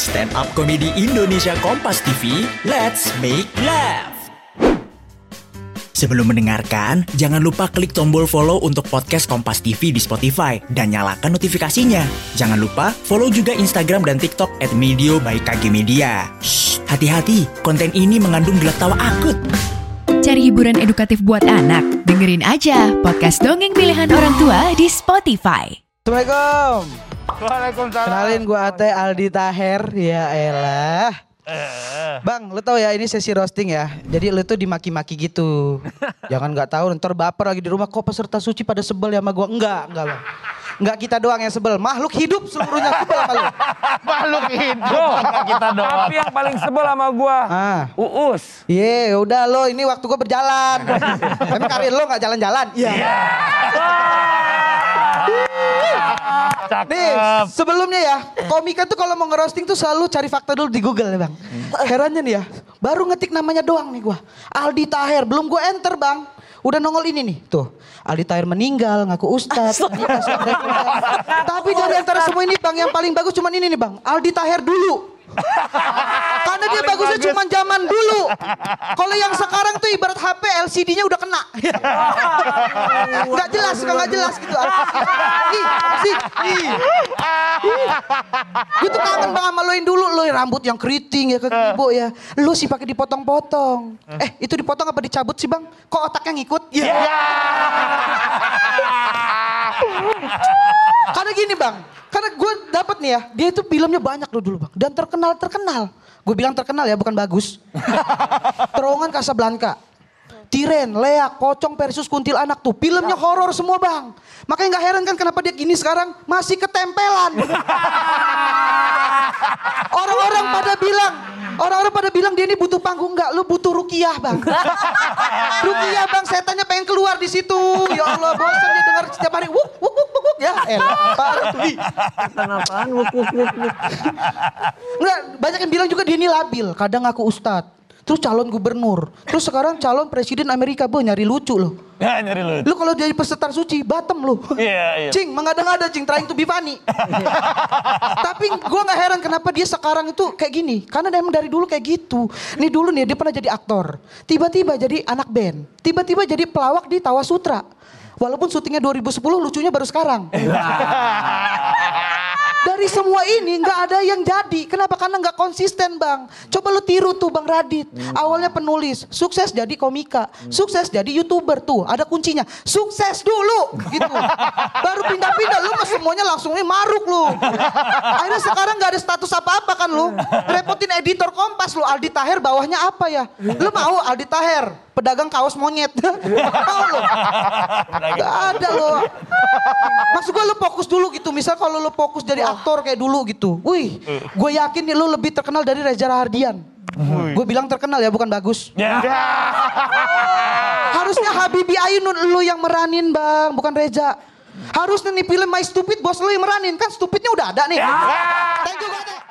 Stand up komedi Indonesia Kompas TV, let's make laugh. Sebelum mendengarkan, jangan lupa klik tombol follow untuk podcast Kompas TV di Spotify dan nyalakan notifikasinya. Jangan lupa follow juga Instagram dan TikTok at Medio by KG Media. Shh, hati-hati, konten ini mengandung gelak tawa akut. Cari hiburan edukatif buat anak? Dengerin aja podcast dongeng pilihan orang tua di Spotify. Assalamualaikum. Waalaikumsalam. Kenalin gua Ate Aldi Taher. Ya elah. Bang, lu tau ya ini sesi roasting ya. Jadi lu tuh dimaki-maki gitu. Jangan nggak tahu ntar baper lagi di rumah kok peserta suci pada sebel ya sama gua. Enggak, enggak bang. Enggak kita doang yang sebel. Makhluk hidup seluruhnya sebel sama lu. Makhluk hidup. kita doang. Tapi yang paling sebel sama gua. Ah. Uus. Iya, udah lo ini waktu gua berjalan. Tapi karir lo nggak jalan-jalan. Iya. Cakep. Nih, sebelumnya ya, komika tuh kalau mau ngerosting tuh selalu cari fakta dulu di Google ya bang. Herannya nih ya, baru ngetik namanya doang nih gua. Aldi Taher, belum gua enter bang. Udah nongol ini nih, tuh. Aldi Taher meninggal, ngaku Rekrutan. Tapi dari antara semua ini bang, yang paling bagus cuman ini nih bang. Aldi Taher dulu. Karena dia Paling bagusnya bagus. cuma zaman dulu. Kalau yang sekarang tuh ibarat HP LCD-nya udah kena. Nggak jelas, nggak jelas gitu. Ih, sih, ih. Gue tuh kangen banget sama lo yang dulu, lo yang rambut yang keriting ya ke ibu ya. Lo sih pakai dipotong-potong. Eh, itu dipotong apa dicabut sih bang? Kok otaknya ngikut? Iya. Karena gini bang, karena gue dapet nih ya, dia itu filmnya banyak loh dulu bang. Dan terkenal terkenal. Gue bilang terkenal ya, bukan bagus. Terowongan Casablanca. Tiren, Lea, Pocong versus Kuntilanak tuh. Filmnya horor semua bang. Makanya nggak heran kan kenapa dia gini sekarang masih ketempelan. Orang-orang pada bilang, orang-orang pada bilang dia ini butuh panggung nggak? Lu butuh rukiah bang. rukiah bang, setannya pengen keluar di situ. Ya Allah, bosan dia dengar setiap hari. Wuk, wuk, wuk, wuk, wuk. Ya elah, parah tuh. Ih. Enggak, banyak yang bilang juga dia ini labil. Kadang aku ustadz. Terus calon gubernur. Terus sekarang calon presiden Amerika. Bu, nyari lucu loh. Ya nyari lu. Lu kalau jadi peserta suci, batem lu. Iya, iya. Cing, mengada-ngada cing, trying to be funny. Tapi gua nggak heran kenapa dia sekarang itu kayak gini. Karena emang dari dulu kayak gitu. Nih dulu nih dia pernah jadi aktor. Tiba-tiba jadi anak band. Tiba-tiba jadi pelawak di Tawa Sutra. Walaupun syutingnya 2010 lucunya baru sekarang. Dari semua ini nggak ada yang jadi. Kenapa? Karena nggak konsisten bang. Coba lu tiru tuh bang Radit. Awalnya penulis, sukses jadi komika, sukses jadi youtuber tuh. Ada kuncinya. Sukses dulu, gitu. Baru pindah-pindah, lu semuanya langsung ini maruk lu. Akhirnya sekarang nggak ada status apa-apa kan lu. Repotin editor Kompas lu. Aldi Taher bawahnya apa ya? Lu mau Aldi Taher, pedagang kaos monyet. mau lu? Gak ada lo. Maksud gue lu fokus dulu gitu. Misal kalau lu fokus jadi aktor kayak dulu gitu. Wih, gue yakin nih lu lebih terkenal dari Reza Rahardian. Gue bilang terkenal ya, bukan bagus. Ya. Harusnya Habibie Ainun lu yang meranin bang, bukan Reza. Harusnya nih film My Stupid bos lu yang meranin. Kan stupidnya udah ada nih. Thank you.